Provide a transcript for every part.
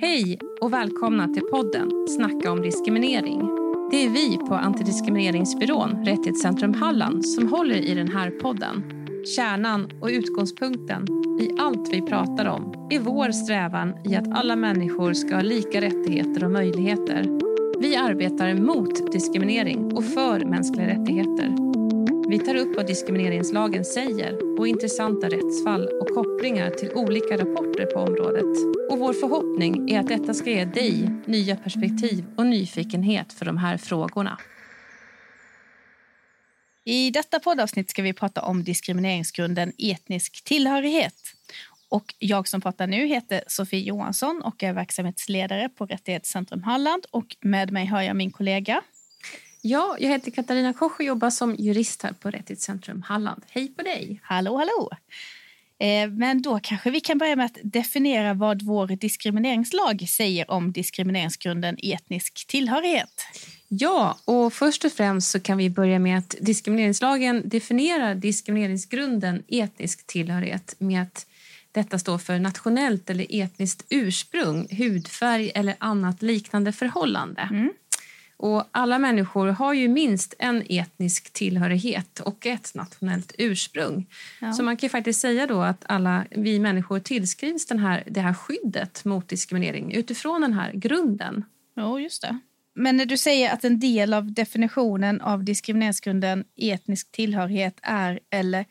Hej och välkomna till podden Snacka om diskriminering. Det är vi på Antidiskrimineringsbyrån Rättighetscentrum Halland som håller i den här podden. Kärnan och utgångspunkten i allt vi pratar om är vår strävan i att alla människor ska ha lika rättigheter och möjligheter. Vi arbetar mot diskriminering och för mänskliga rättigheter. Vi tar upp vad diskrimineringslagen säger och intressanta rättsfall och kopplingar till olika rapporter på området. Och vår förhoppning är att detta ska ge dig nya perspektiv och nyfikenhet för de här frågorna. I detta poddavsnitt ska vi prata om diskrimineringsgrunden etnisk tillhörighet. Och jag som pratar nu heter Sofie Johansson och är verksamhetsledare på Rättighetscentrum Halland. Och med mig har jag min kollega Ja, jag heter Katarina Koch och jobbar som jurist här på Rättighetscentrum Halland. Hej på dig! Hallå, hallå! Eh, men då kanske vi kan börja med att definiera vad vår diskrimineringslag säger om diskrimineringsgrunden etnisk tillhörighet. Ja, och först och främst så kan vi börja med att diskrimineringslagen definierar diskrimineringsgrunden etnisk tillhörighet med att detta står för nationellt eller etniskt ursprung, hudfärg eller annat liknande förhållande. Mm. Och alla människor har ju minst en etnisk tillhörighet och ett nationellt ursprung. Ja. Så man kan faktiskt säga då att alla vi människor tillskrivs den här, det här skyddet mot diskriminering utifrån den här grunden. Ja, just det. Men när du säger att en del av definitionen av diskrimineringsgrunden etnisk tillhörighet är eller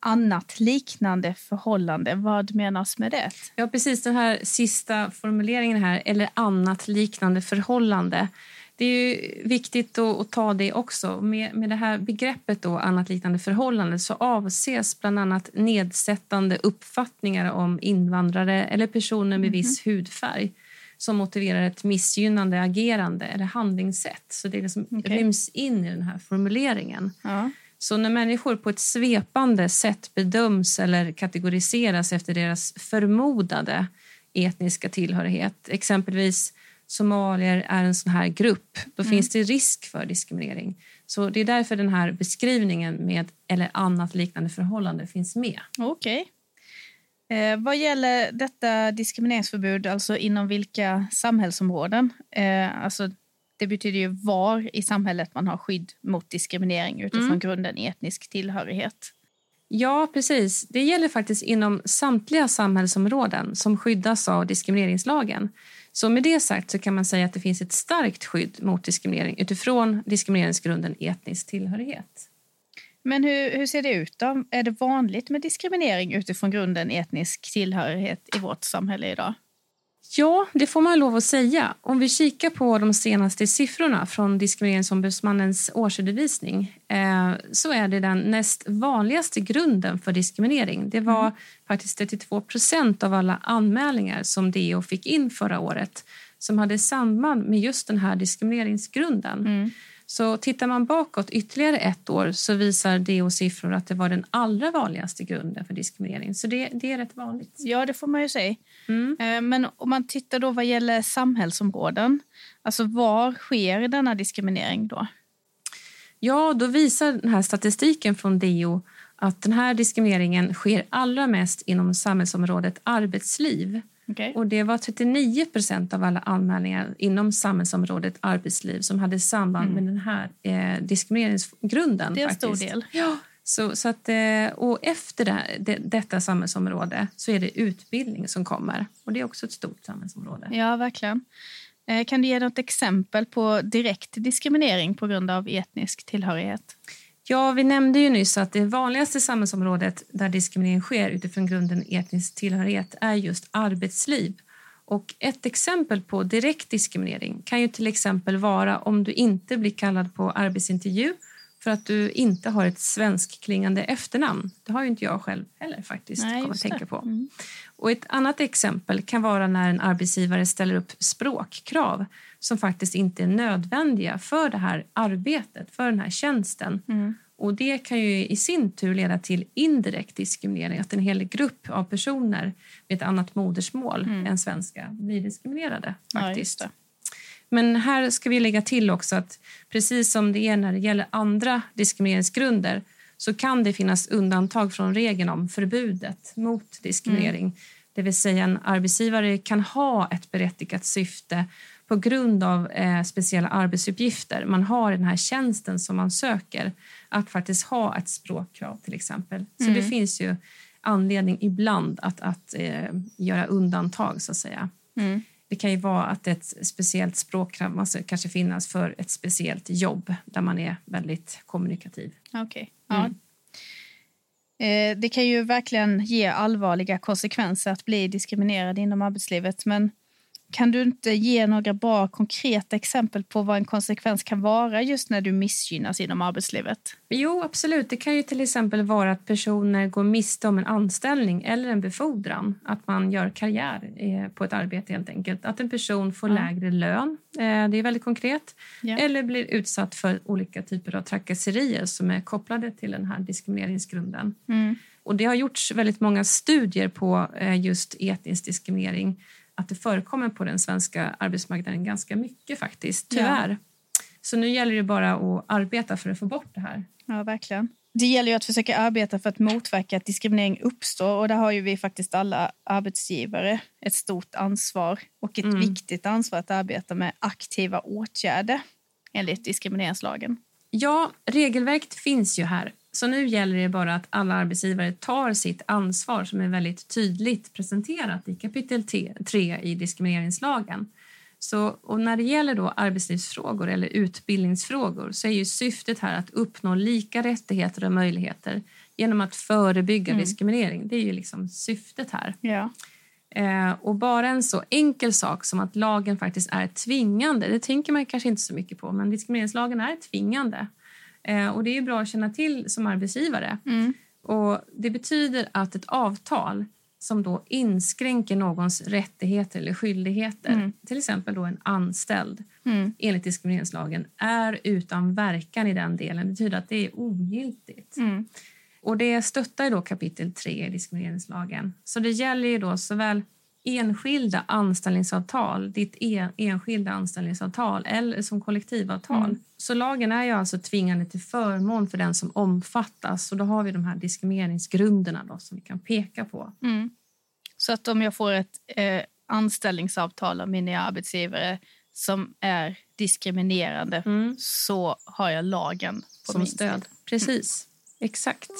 annat liknande förhållande. Vad menas med det? Ja, precis den här sista formuleringen här, eller annat liknande förhållande det är viktigt att, ta det också. Med, med det här begreppet då, annat liknande förhållande så avses bland annat nedsättande uppfattningar om invandrare eller personer med mm. viss hudfärg som motiverar ett missgynnande agerande eller handlingssätt. Så det liksom okay. ryms in i den här formuleringen. Ja. Så när människor på ett svepande sätt bedöms eller kategoriseras efter deras förmodade etniska tillhörighet, exempelvis somalier är en sån här grupp, då mm. finns det risk för diskriminering. Så det är därför den här beskrivningen med eller annat liknande förhållande finns med. Okej. Okay. Eh, vad gäller detta diskrimineringsförbud, alltså inom vilka samhällsområden? Eh, alltså, det betyder ju var i samhället man har skydd mot diskriminering utifrån mm. grunden etnisk tillhörighet. Ja, precis. Det gäller faktiskt inom samtliga samhällsområden som skyddas av diskrimineringslagen. Så med det sagt så kan man säga att det finns ett starkt skydd mot diskriminering utifrån diskrimineringsgrunden etnisk tillhörighet. Men hur, hur ser det ut då? Är det vanligt med diskriminering utifrån grunden etnisk tillhörighet i vårt samhälle idag? Ja, det får man lov att säga. Om vi kikar på de senaste siffrorna från Diskrimineringsombudsmannens årsredovisning eh, så är det den näst vanligaste grunden för diskriminering. Det var mm. faktiskt 32 procent av alla anmälningar som DO fick in förra året som hade samband med just den här diskrimineringsgrunden. Mm. Så tittar man bakåt ytterligare ett år så visar DO-siffror att det var den allra vanligaste grunden för diskriminering. Så det, det är rätt vanligt. Ja, det får man ju säga. Mm. Eh, men om man tittar då vad gäller samhällsområden, alltså var sker denna diskriminering då? Ja, då visar den här statistiken från DO att den här diskrimineringen sker allra mest inom samhällsområdet arbetsliv. Okay. Och det var 39 procent av alla anmälningar inom samhällsområdet arbetsliv som hade samband mm. med den här eh, diskrimineringsgrunden. Det är en stor del. Ja. Så, så att, eh, och efter det, det, detta samhällsområde så är det utbildning som kommer. Och Det är också ett stort samhällsområde. Ja, verkligen. Eh, kan du ge något exempel på direkt diskriminering på grund av etnisk tillhörighet? Ja, vi nämnde ju nyss att det vanligaste samhällsområdet där diskriminering sker utifrån grunden etnisk tillhörighet är just arbetsliv. Och ett exempel på direkt diskriminering kan ju till exempel vara om du inte blir kallad på arbetsintervju för att du inte har ett svenskklingande efternamn. Det har ju inte jag själv heller faktiskt. Nej, att tänka på. Mm. Och ett annat exempel kan vara när en arbetsgivare ställer upp språkkrav som faktiskt inte är nödvändiga för det här arbetet, för den här tjänsten. Mm. Och Det kan ju i sin tur leda till indirekt diskriminering, att en hel grupp av personer med ett annat modersmål mm. än svenska blir diskriminerade. faktiskt. Ja, Men här ska vi lägga till också att precis som det är när det gäller andra diskrimineringsgrunder så kan det finnas undantag från regeln om förbudet mot diskriminering. Mm. Det vill säga en arbetsgivare kan ha ett berättigat syfte på grund av eh, speciella arbetsuppgifter man har i den här tjänsten som man söker. Att faktiskt ha ett språkkrav till exempel. Så mm. det finns ju anledning ibland att, att eh, göra undantag så att säga. Mm. Det kan ju vara att ett speciellt språkkrav måste kanske finnas för ett speciellt jobb där man är väldigt kommunikativ. Okej. Okay. Ja. Mm. Eh, det kan ju verkligen ge allvarliga konsekvenser att bli diskriminerad inom arbetslivet. Men kan du inte ge några bra konkreta exempel på vad en konsekvens kan vara just när du missgynnas inom arbetslivet? Jo, absolut. Det kan ju till exempel vara att personer går miste om en anställning eller en befordran. Att man gör karriär eh, på ett arbete helt enkelt. Att en person får ja. lägre lön, eh, det är väldigt konkret. Ja. Eller blir utsatt för olika typer av trakasserier som är kopplade till den här diskrimineringsgrunden. Mm. Och det har gjorts väldigt många studier på eh, just etnisk diskriminering att det förekommer på den svenska arbetsmarknaden ganska mycket faktiskt, tyvärr. Ja. Så nu gäller det bara att arbeta för att få bort det här. Ja, verkligen. Det gäller ju att försöka arbeta för att motverka att diskriminering uppstår och där har ju vi faktiskt alla arbetsgivare ett stort ansvar och ett mm. viktigt ansvar att arbeta med aktiva åtgärder enligt diskrimineringslagen. Ja, regelverket finns ju här så nu gäller det bara att alla arbetsgivare tar sitt ansvar som är väldigt tydligt presenterat i kapitel 3 i diskrimineringslagen. Så, och när det gäller då arbetslivsfrågor eller utbildningsfrågor så är ju syftet här att uppnå lika rättigheter och möjligheter genom att förebygga mm. diskriminering. Det är ju liksom syftet här. Ja. Eh, och bara en så enkel sak som att lagen faktiskt är tvingande, det tänker man kanske inte så mycket på, men diskrimineringslagen är tvingande. Eh, och Det är bra att känna till som arbetsgivare. Mm. Och Det betyder att ett avtal som då inskränker någons rättigheter eller skyldigheter, mm. till exempel då en anställd mm. enligt diskrimineringslagen, är utan verkan i den delen. Det betyder att det är ogiltigt. Mm. Och Det stöttar då kapitel 3 i diskrimineringslagen. Så det gäller ju då såväl enskilda anställningsavtal, ditt en, enskilda anställningsavtal eller som kollektivavtal. Mm. Så lagen är ju alltså tvingande till förmån för den som omfattas och då har vi de här diskrimineringsgrunderna då som vi kan peka på. Mm. Så att om jag får ett eh, anställningsavtal av min arbetsgivare som är diskriminerande mm. så har jag lagen på som min stöd. Precis, exakt.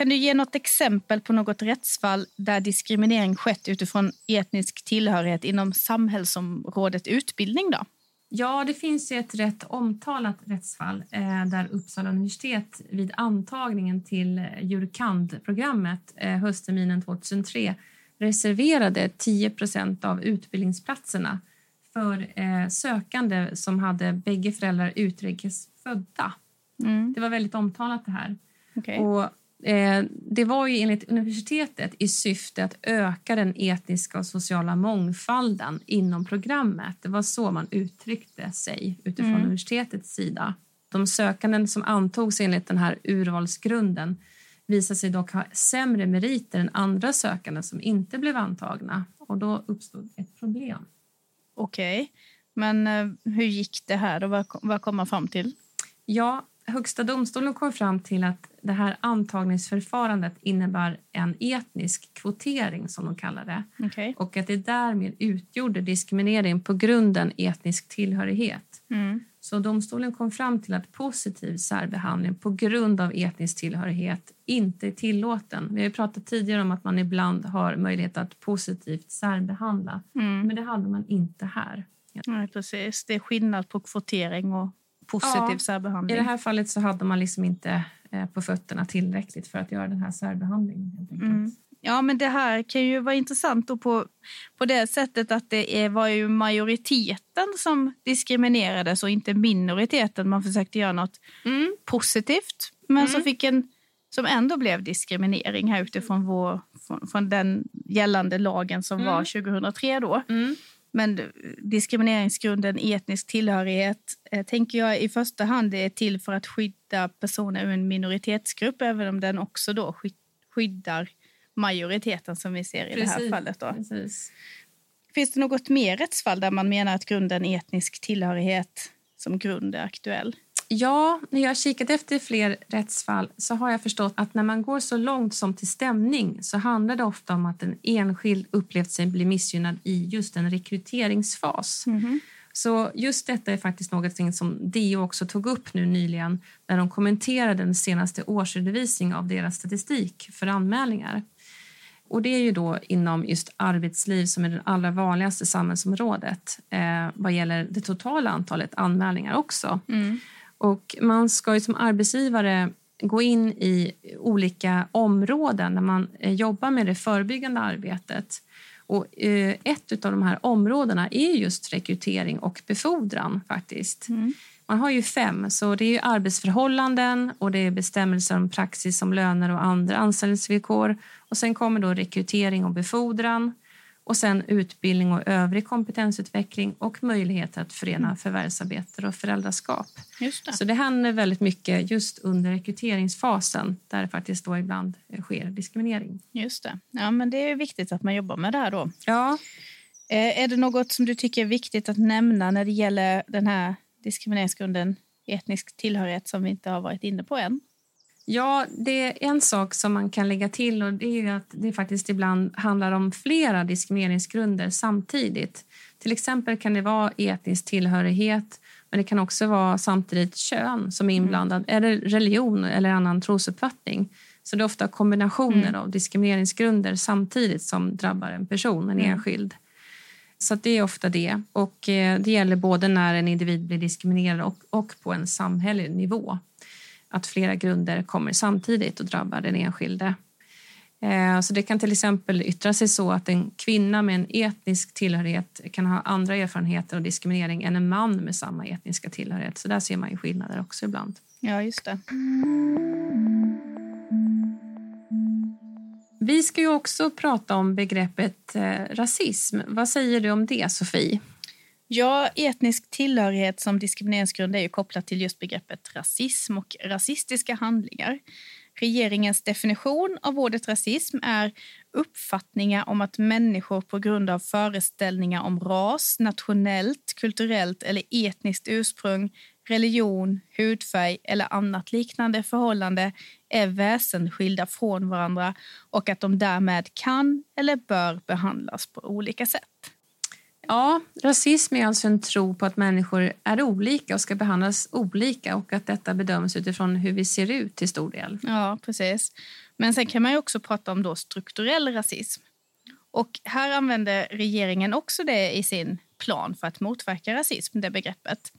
Kan du ge något exempel på något rättsfall där diskriminering skett utifrån etnisk tillhörighet inom samhällsområdet utbildning? Då? Ja, det finns ett rätt omtalat rättsfall eh, där Uppsala universitet vid antagningen till jurkand-programmet eh, höstterminen 2003 reserverade 10% av utbildningsplatserna för eh, sökande som hade bägge föräldrar utrikes födda. Mm. Det var väldigt omtalat det här. Okay. Och det var ju enligt universitetet i syfte att öka den etniska och sociala mångfalden inom programmet. Det var så man uttryckte sig utifrån mm. universitetets sida. De sökanden som antogs enligt den här urvalsgrunden visade sig dock ha sämre meriter än andra sökande som inte blev antagna. Och Då uppstod ett problem. Okej, okay. men eh, hur gick det här? Och vad, vad kom man fram till? Ja, Högsta domstolen kom fram till att det här antagningsförfarandet innebär en etnisk kvotering, som de kallar det. Okay. Och att det därmed utgjorde diskriminering på grunden etnisk tillhörighet. Mm. Så domstolen kom fram till att positiv särbehandling på grund av etnisk tillhörighet inte är tillåten. Vi har pratat tidigare om att man ibland har möjlighet att positivt särbehandla. Mm. Men det hade man inte här. Nej, precis. Det är skillnad på kvotering och positiv ja, särbehandling. I det här fallet så hade man liksom inte eh, på fötterna tillräckligt för att göra den här särbehandlingen. Mm. Ja, men det här kan ju vara intressant på, på det sättet att det var ju majoriteten som diskriminerades och inte minoriteten. Man försökte göra något mm. positivt, men mm. som fick en som ändå blev diskriminering här utifrån vår, från, från den gällande lagen som var 2003 mm. då. Men diskrimineringsgrunden etnisk tillhörighet eh, tänker jag i första hand är till för att skydda personer ur en minoritetsgrupp även om den också då skyddar majoriteten som vi ser i precis, det här fallet. Då. Precis. Finns det något mer rättsfall där man menar att grunden etnisk tillhörighet som grund är aktuell? Ja, när jag har kikat efter fler rättsfall så har jag förstått att när man går så långt som till stämning så handlar det ofta om att en enskild upplevt sig bli missgynnad i just en rekryteringsfas. Mm. Så just detta är faktiskt något som DO också tog upp nu nyligen när de kommenterade den senaste årsredovisningen av deras statistik för anmälningar. Och Det är ju då inom just arbetsliv som är det allra vanligaste samhällsområdet eh, vad gäller det totala antalet anmälningar också. Mm. Och man ska ju som arbetsgivare gå in i olika områden när man eh, jobbar med det förebyggande arbetet. Och eh, ett av de här områdena är just rekrytering och befordran. faktiskt. Mm. Man har ju fem, så det är arbetsförhållanden och det är bestämmelser om praxis om löner och andra anställningsvillkor. Och sen kommer då rekrytering och befordran och sen utbildning och övrig kompetensutveckling och möjligheter att förena mm. förvärvsarbete och föräldraskap. Det. Så det händer väldigt mycket just under rekryteringsfasen där det faktiskt då ibland sker diskriminering. Just det. Ja, men det är viktigt att man jobbar med det här då. Ja. Eh, är det något som du tycker är viktigt att nämna när det gäller den här diskrimineringsgrunden etnisk tillhörighet som vi inte har varit inne på än? Ja, det är en sak som man kan lägga till och det är att det faktiskt ibland handlar om flera diskrimineringsgrunder samtidigt. Till exempel kan det vara etnisk tillhörighet men det kan också vara samtidigt kön som är mm. inblandad mm. eller religion eller annan trosuppfattning. Så det är ofta kombinationer mm. av diskrimineringsgrunder samtidigt som drabbar en person, en mm. enskild. Så det är ofta det. Och eh, det gäller både när en individ blir diskriminerad och, och på en samhällelig nivå att flera grunder kommer samtidigt och drabbar den enskilde. Eh, så det kan till exempel yttra sig så att en kvinna med en etnisk tillhörighet kan ha andra erfarenheter av diskriminering än en man med samma etniska tillhörighet. Så där ser man ju skillnader också ibland. Ja, just det. Vi ska ju också prata om begreppet eh, rasism. Vad säger du om det, Sofie? Ja, etnisk tillhörighet som diskrimineringsgrund är ju kopplat till just begreppet rasism och rasistiska handlingar. Regeringens definition av ordet rasism är uppfattningar om att människor på grund av föreställningar om ras, nationellt, kulturellt eller etniskt ursprung, religion, hudfärg eller annat liknande förhållande är väsensskilda från varandra och att de därmed kan eller bör behandlas på olika sätt. Ja, rasism är alltså en tro på att människor är olika och ska behandlas olika och att detta bedöms utifrån hur vi ser ut till stor del. Ja, precis. Men sen kan man också prata om då strukturell rasism. Och här använder regeringen också det i sin plan för att motverka rasism, det begreppet.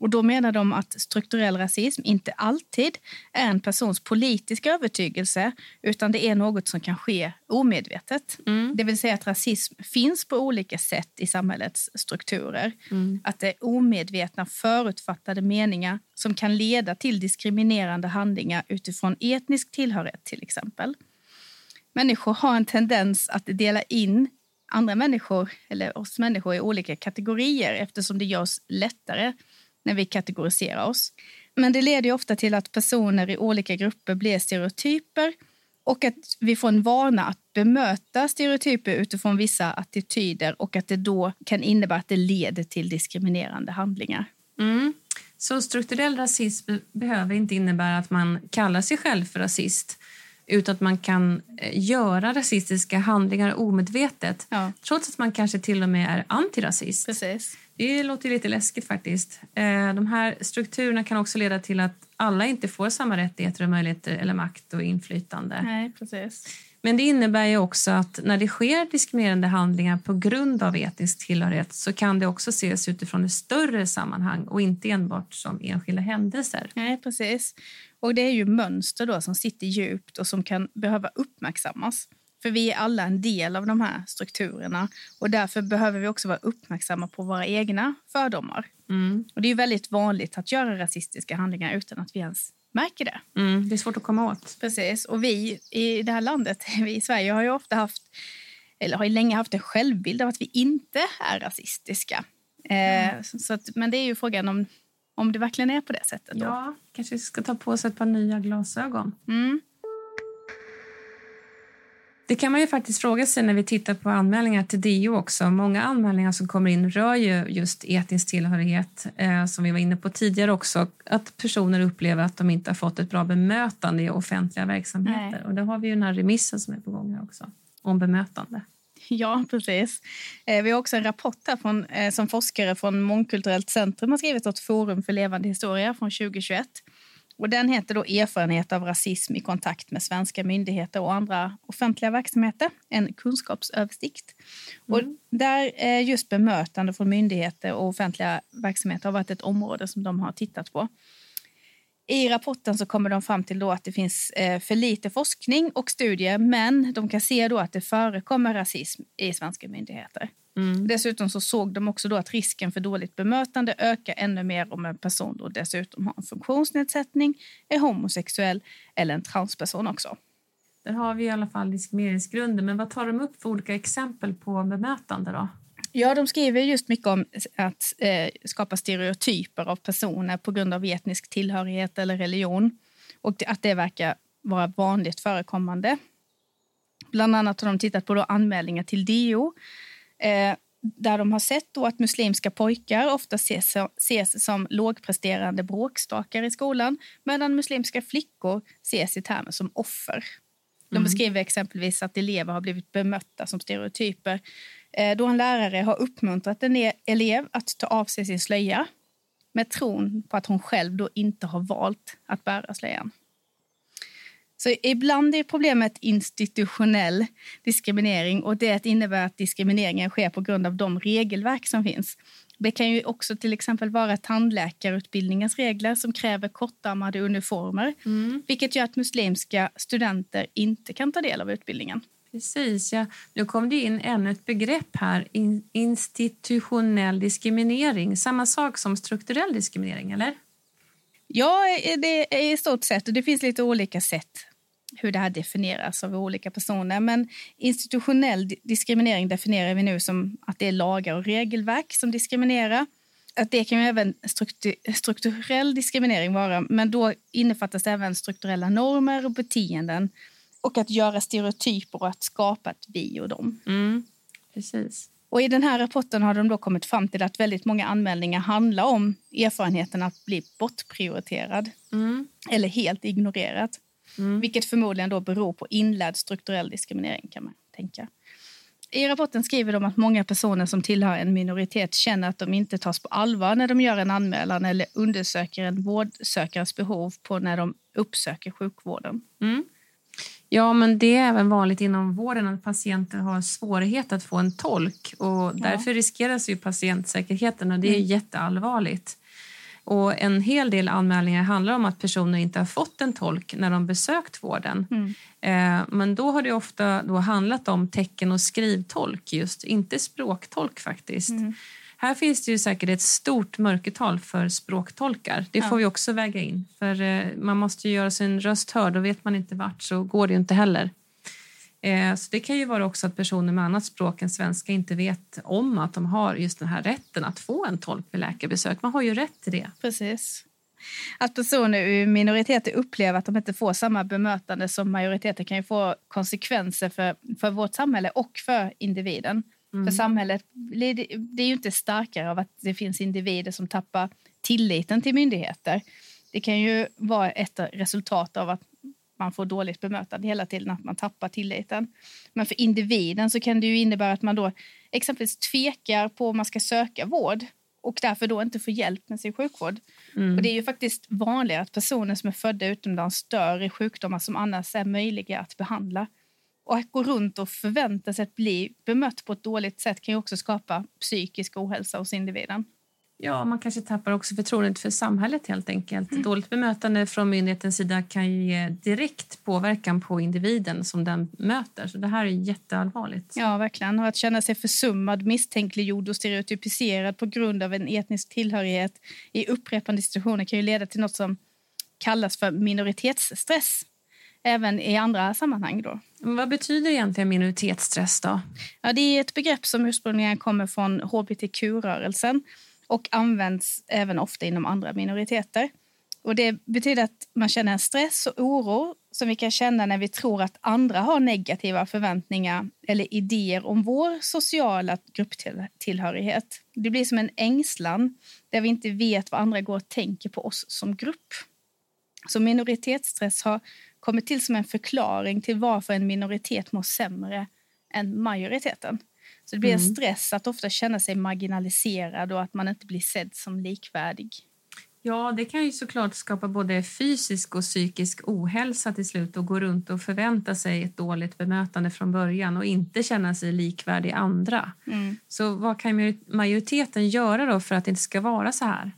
Och då menar de att strukturell rasism inte alltid är en persons politiska övertygelse utan det är något som kan ske omedvetet. Mm. Det vill säga att rasism finns på olika sätt i samhällets strukturer. Mm. Att det är omedvetna förutfattade meningar som kan leda till diskriminerande handlingar utifrån etnisk tillhörighet till exempel. Människor har en tendens att dela in andra människor eller oss människor i olika kategorier eftersom det görs lättare när vi kategoriserar oss. Men det leder ofta till att personer i olika grupper blir stereotyper och att vi får en vana att bemöta stereotyper utifrån vissa attityder och att det då kan innebära att det leder till diskriminerande handlingar. Mm. Så strukturell rasism behöver inte innebära att man kallar sig själv för rasist utan att man kan eh, göra rasistiska handlingar omedvetet ja. trots att man kanske till och med är antirasist. Precis. Det låter lite läskigt faktiskt. Eh, de här strukturerna kan också leda till att alla inte får samma rättigheter och möjligheter eller makt och inflytande. Nej, precis. Men det innebär ju också att när det sker diskriminerande handlingar på grund av etnisk tillhörighet så kan det också ses utifrån ett större sammanhang och inte enbart som enskilda händelser. Nej, precis. Och det är ju mönster då som sitter djupt och som kan behöva uppmärksammas. För vi är alla en del av de här strukturerna och därför behöver vi också vara uppmärksamma på våra egna fördomar. Mm. Och det är väldigt vanligt att göra rasistiska handlingar utan att vi ens märker det. Mm, det är svårt att komma åt. Precis. Och vi i det här landet, vi i Sverige, har ju ofta haft eller har länge haft en självbild av att vi inte är rasistiska. Mm. Eh, så att, men det är ju frågan om, om det verkligen är på det sättet. Då. Ja, kanske ska ta på sig ett par nya glasögon. Mm. Det kan man ju faktiskt fråga sig när vi tittar på anmälningar till DO också. Många anmälningar som kommer in rör ju just etnisk tillhörighet, eh, som vi var inne på tidigare också. Att personer upplever att de inte har fått ett bra bemötande i offentliga verksamheter. Nej. Och då har vi ju den här remissen som är på gång här också, om bemötande. Ja, precis. Eh, vi har också en rapport här från, eh, som forskare från Mångkulturellt centrum har skrivit åt Forum för levande historia från 2021. Och den heter då Erfarenhet av rasism i kontakt med svenska myndigheter och andra offentliga verksamheter. En kunskapsöversikt. Mm. Och där är just bemötande från myndigheter och offentliga verksamheter har varit ett område som de har tittat på. I rapporten så kommer de fram till då att det finns eh, för lite forskning och studier men de kan se då att det förekommer rasism i svenska myndigheter. Mm. Dessutom så såg de också då att risken för dåligt bemötande ökar ännu mer om en person då dessutom har en funktionsnedsättning, är homosexuell eller en transperson också. Där har vi i alla fall diskrimineringsgrunder. Men vad tar de upp för olika exempel på bemötande då? Ja, de skriver just mycket om att eh, skapa stereotyper av personer på grund av etnisk tillhörighet eller religion och att det verkar vara vanligt förekommande. Bland annat har de tittat på då anmälningar till DO eh, där de har sett då att muslimska pojkar ofta ses, ses som lågpresterande bråkstakar i skolan medan muslimska flickor ses i termer som offer. De mm. beskriver exempelvis att elever har blivit bemötta som stereotyper Eh, då en lärare har uppmuntrat en e- elev att ta av sig sin slöja med tron på att hon själv då inte har valt att bära slöjan. Så ibland är problemet institutionell diskriminering och det innebär att diskrimineringen sker på grund av de regelverk som finns. Det kan ju också till exempel vara tandläkarutbildningens regler som kräver kortärmade uniformer mm. vilket gör att muslimska studenter inte kan ta del av utbildningen. Precis, ja. Nu kom det in ännu ett begrepp här, institutionell diskriminering. Samma sak som strukturell diskriminering, eller? Ja, det är i stort sett. Det finns lite olika sätt hur det här definieras av olika personer. Men institutionell diskriminering definierar vi nu som att det är lagar och regelverk som diskriminerar. Att det kan även strukturell diskriminering vara, men då innefattas även strukturella normer och beteenden och att göra stereotyper och att skapa ett vi och dem. Mm, precis. Och I den här rapporten har de då kommit fram till att väldigt många anmälningar handlar om erfarenheten att bli bortprioriterad mm. eller helt ignorerad. Mm. Vilket förmodligen då beror på inlärd strukturell diskriminering kan man tänka. I rapporten skriver de att många personer som tillhör en minoritet känner att de inte tas på allvar när de gör en anmälan eller undersöker en vårdsökares behov på när de uppsöker sjukvården. Mm. Ja, men det är även vanligt inom vården att patienter har svårighet att få en tolk och ja. därför riskeras ju patientsäkerheten och det är mm. jätteallvarligt. Och en hel del anmälningar handlar om att personer inte har fått en tolk när de besökt vården. Mm. Eh, men då har det ofta då handlat om tecken och skrivtolk just, inte språktolk faktiskt. Mm. Här finns det ju säkert ett stort mörkertal för språktolkar. Det får ja. vi också väga in. För eh, Man måste göra sin röst hörd och vet man inte vart så går det inte heller. Eh, så Det kan ju vara också att personer med annat språk än svenska inte vet om att de har just den här rätten att få en tolk vid läkarbesök. Man har ju rätt till det. Precis. Att personer ur minoriteter upplever att de inte får samma bemötande som majoriteter kan ju få konsekvenser för, för vårt samhälle och för individen. Mm. För samhället det är ju inte starkare av att det finns individer som tappar tilliten till myndigheter. Det kan ju vara ett resultat av att man får dåligt bemötande hela tiden, att man tappar tilliten. Men för individen så kan det ju innebära att man då exempelvis tvekar på om man ska söka vård och därför då inte får hjälp med sin sjukvård. Mm. Och det är ju faktiskt vanligare att personer som är födda utomlands dör i sjukdomar som annars är möjliga att behandla. Och att gå runt och förvänta sig att bli bemött på ett dåligt sätt kan ju också skapa psykisk ohälsa hos individen. Ja, man kanske tappar också förtroendet för samhället helt enkelt. Mm. Dåligt bemötande från myndighetens sida kan ju ge direkt påverkan på individen som den möter. Så det här är jätteallvarligt. Ja, verkligen. Och att känna sig försummad, misstänkliggjord och stereotypiserad på grund av en etnisk tillhörighet i upprepande situationer kan ju leda till något som kallas för minoritetsstress även i andra sammanhang. Då. Vad betyder egentligen minoritetsstress? då? Ja, det är ett begrepp som ursprungligen kommer från hbtq-rörelsen och används även ofta inom andra minoriteter. Och Det betyder att man känner en stress och oro som vi kan känna när vi tror att andra har negativa förväntningar eller idéer om vår sociala grupptillhörighet. Det blir som en ängslan där vi inte vet vad andra går och tänker på oss som grupp. Så minoritetsstress har kommit till som en förklaring till varför en minoritet mår sämre än majoriteten. Så det blir en mm. stress att ofta känna sig marginaliserad och att man inte blir sedd som likvärdig. Ja, det kan ju såklart skapa både fysisk och psykisk ohälsa till slut och gå runt och förvänta sig ett dåligt bemötande från början och inte känna sig likvärdig andra. Mm. Så vad kan majoriteten göra då för att det inte ska vara så här?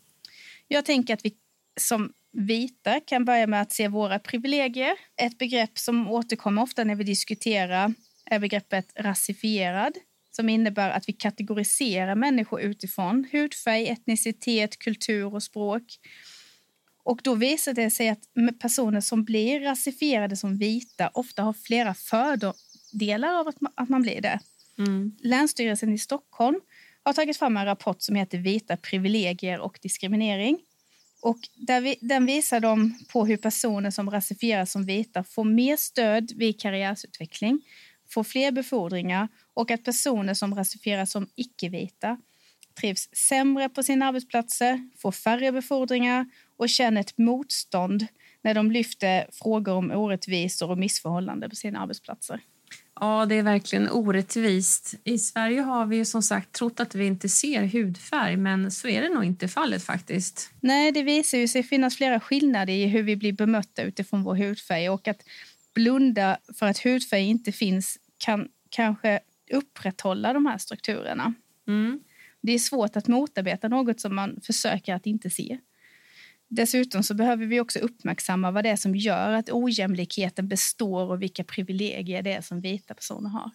Jag tänker att vi som vita kan börja med att se våra privilegier. Ett begrepp som återkommer ofta när vi diskuterar är begreppet rasifierad som innebär att vi kategoriserar människor utifrån hudfärg, etnicitet, kultur och språk. Och då visar det sig att personer som blir rasifierade som vita ofta har flera fördelar av att man, att man blir det. Mm. Länsstyrelsen i Stockholm har tagit fram en rapport som heter Vita privilegier och diskriminering. Och där vi, den visar de på hur personer som rasifieras som vita får mer stöd vid karriärsutveckling, får fler befordringar och att personer som rasifieras som icke-vita trivs sämre på sina arbetsplatser, får färre befordringar och känner ett motstånd när de lyfter frågor om orättvisor och missförhållanden på sina arbetsplatser. Ja, det är verkligen orättvist. I Sverige har vi som sagt trott att vi inte ser hudfärg, men så är det nog inte fallet faktiskt. Nej, det visar ju sig finnas flera skillnader i hur vi blir bemötta utifrån vår hudfärg och att blunda för att hudfärg inte finns kan kanske upprätthålla de här strukturerna. Mm. Det är svårt att motarbeta något som man försöker att inte se. Dessutom så behöver vi också uppmärksamma vad det är som gör att ojämlikheten består och vilka privilegier det är som vita personer har.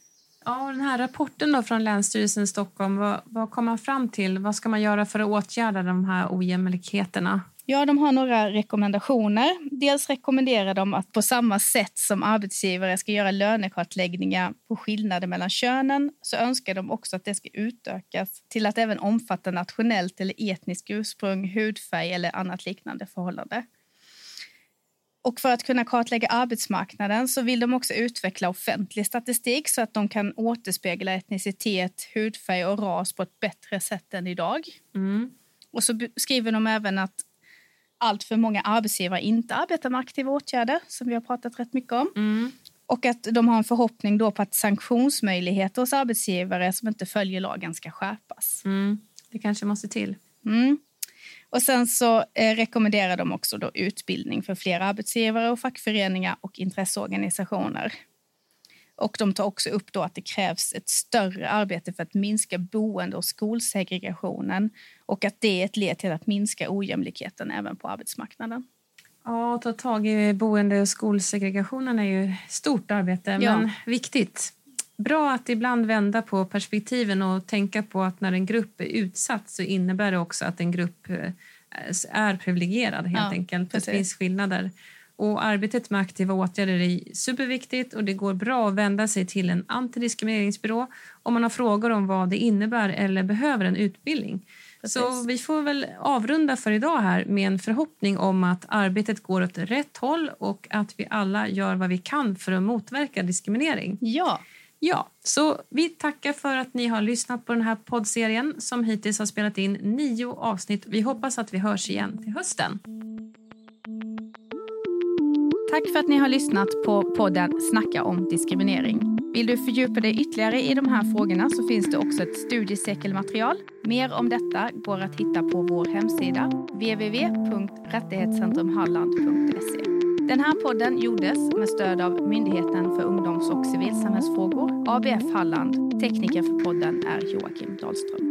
Ja, den här rapporten då från Länsstyrelsen i Stockholm, vad, vad kom man fram till? Vad ska man göra för att åtgärda de här ojämlikheterna? Ja, de har några rekommendationer. Dels rekommenderar de att på samma sätt som arbetsgivare ska göra lönekartläggningar på skillnader mellan könen så önskar de också att det ska utökas till att även omfatta nationellt eller etniskt ursprung, hudfärg eller annat liknande förhållande. Och för att kunna kartlägga arbetsmarknaden så vill de också utveckla offentlig statistik så att de kan återspegla etnicitet, hudfärg och ras på ett bättre sätt än idag. Mm. Och så skriver de även att allt för många arbetsgivare inte arbetar med aktiva åtgärder, som vi har pratat rätt mycket om. Mm. Och att de har en förhoppning då på att sanktionsmöjligheter hos arbetsgivare som inte följer lagen ska skärpas. Mm. Det kanske måste till. Mm. Och sen så eh, rekommenderar de också då utbildning för fler arbetsgivare och fackföreningar och intresseorganisationer. Och de tar också upp då att det krävs ett större arbete för att minska boende och skolsegregationen och att det är ett led till att minska ojämlikheten även på arbetsmarknaden. Ja, att ta tag i boende och skolsegregationen är ju stort arbete, ja. men viktigt. Bra att ibland vända på perspektiven och tänka på att när en grupp är utsatt så innebär det också att en grupp eh, är privilegierad helt ja, enkelt. Det finns skillnader. Och arbetet med aktiva åtgärder är superviktigt och det går bra att vända sig till en antidiskrimineringsbyrå om man har frågor om vad det innebär eller behöver en utbildning. Precis. Så vi får väl avrunda för idag här med en förhoppning om att arbetet går åt rätt håll och att vi alla gör vad vi kan för att motverka diskriminering. Ja. Ja, så vi tackar för att ni har lyssnat på den här poddserien som hittills har spelat in nio avsnitt. Vi hoppas att vi hörs igen till hösten. Tack för att ni har lyssnat på podden Snacka om diskriminering. Vill du fördjupa dig ytterligare i de här frågorna så finns det också ett studiecirkelmaterial. Mer om detta går att hitta på vår hemsida www.rättighetscentrumhalland.se. Den här podden gjordes med stöd av Myndigheten för ungdoms och civilsamhällsfrågor, ABF Halland. Tekniker för podden är Joakim Dahlström.